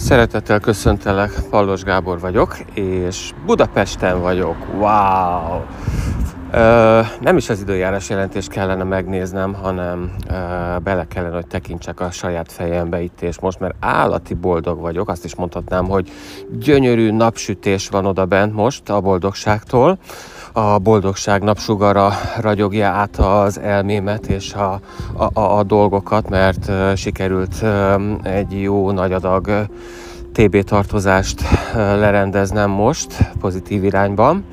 Szeretettel köszöntelek, Pallos Gábor vagyok, és Budapesten vagyok. Wow! Nem is az időjárás jelentést kellene megnéznem, hanem bele kellene, hogy tekintsek a saját fejembe itt és most, mert állati boldog vagyok. Azt is mondhatnám, hogy gyönyörű napsütés van oda bent most a boldogságtól a boldogság napsugara ragyogja át az elmémet és a, a, a, a dolgokat, mert sikerült egy jó nagy adag TB tartozást lerendeznem most pozitív irányban.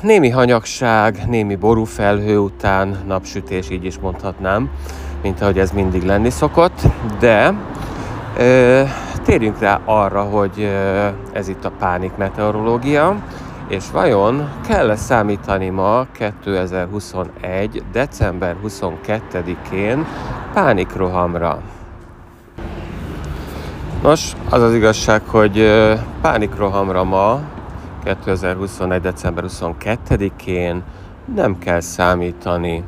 Némi hanyagság, némi borúfelhő után napsütés, így is mondhatnám, mint ahogy ez mindig lenni szokott, de térjünk rá arra, hogy ez itt a pánik meteorológia, és vajon kell-e számítani ma 2021. december 22-én pánikrohamra? Nos, az az igazság, hogy pánikrohamra ma 2021. december 22-én nem kell számítani.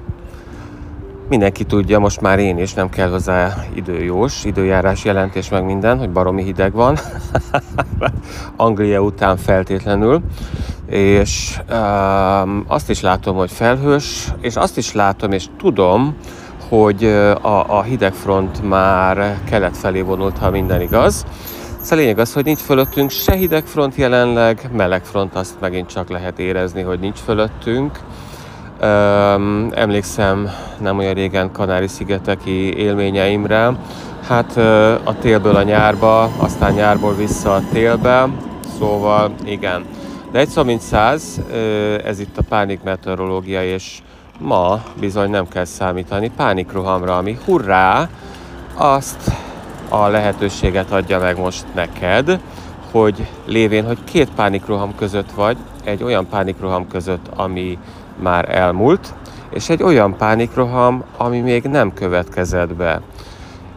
Mindenki tudja, most már én is, nem kell hozzá időjós, időjárás jelentés meg minden, hogy baromi hideg van. Anglia után feltétlenül és um, azt is látom, hogy felhős, és azt is látom, és tudom, hogy a, a hidegfront már kelet felé vonult, ha minden igaz. Szóval lényeg az, hogy nincs fölöttünk se hidegfront jelenleg, melegfront azt megint csak lehet érezni, hogy nincs fölöttünk. Um, emlékszem nem olyan régen Kanári-szigeteki élményeimre. Hát a télből a nyárba, aztán nyárból vissza a télbe, szóval igen. De egy szó mint száz, ez itt a pánik meteorológia, és ma bizony nem kell számítani pánikrohamra, ami hurrá, azt a lehetőséget adja meg most neked, hogy lévén, hogy két pánikroham között vagy, egy olyan pánikroham között, ami már elmúlt, és egy olyan pánikroham, ami még nem következett be.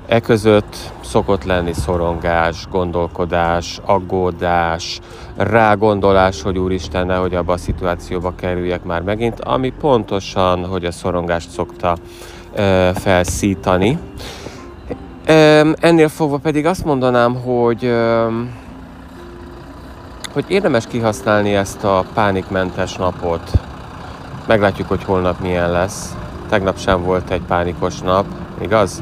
E között szokott lenni szorongás, gondolkodás, aggódás, rágondolás, hogy úristen, hogy abba a szituációba kerüljek már megint, ami pontosan, hogy a szorongást szokta e, felszítani. Ennél fogva pedig azt mondanám, hogy hogy érdemes kihasználni ezt a pánikmentes napot. Meglátjuk, hogy holnap milyen lesz. Tegnap sem volt egy pánikos nap, igaz?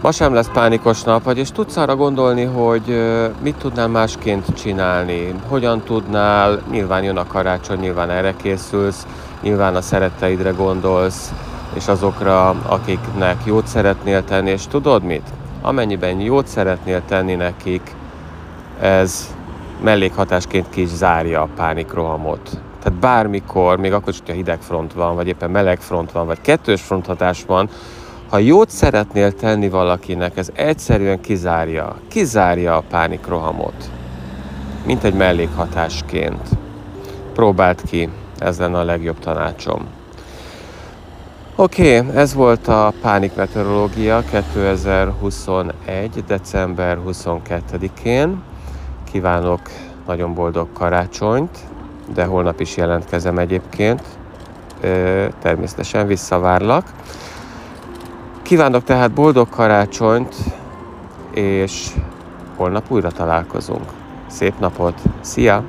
Ma sem lesz pánikos nap, vagyis tudsz arra gondolni, hogy mit tudnál másként csinálni, hogyan tudnál, nyilván jön a karácsony, nyilván erre készülsz, nyilván a szeretteidre gondolsz, és azokra, akiknek jót szeretnél tenni, és tudod mit? Amennyiben jót szeretnél tenni nekik, ez mellékhatásként ki is zárja a pánikrohamot. Tehát bármikor, még akkor is, hogyha hideg front van, vagy éppen meleg front van, vagy kettős fronthatás van, ha jót szeretnél tenni valakinek, ez egyszerűen kizárja, kizárja a pánikrohamot, mint egy mellékhatásként. Próbáld ki, ez lenne a legjobb tanácsom. Oké, okay, ez volt a Pánik Meteorológia 2021. december 22-én. Kívánok nagyon boldog karácsonyt, de holnap is jelentkezem egyébként. Természetesen visszavárlak. Kívánok tehát boldog karácsonyt, és holnap újra találkozunk. Szép napot! Szia!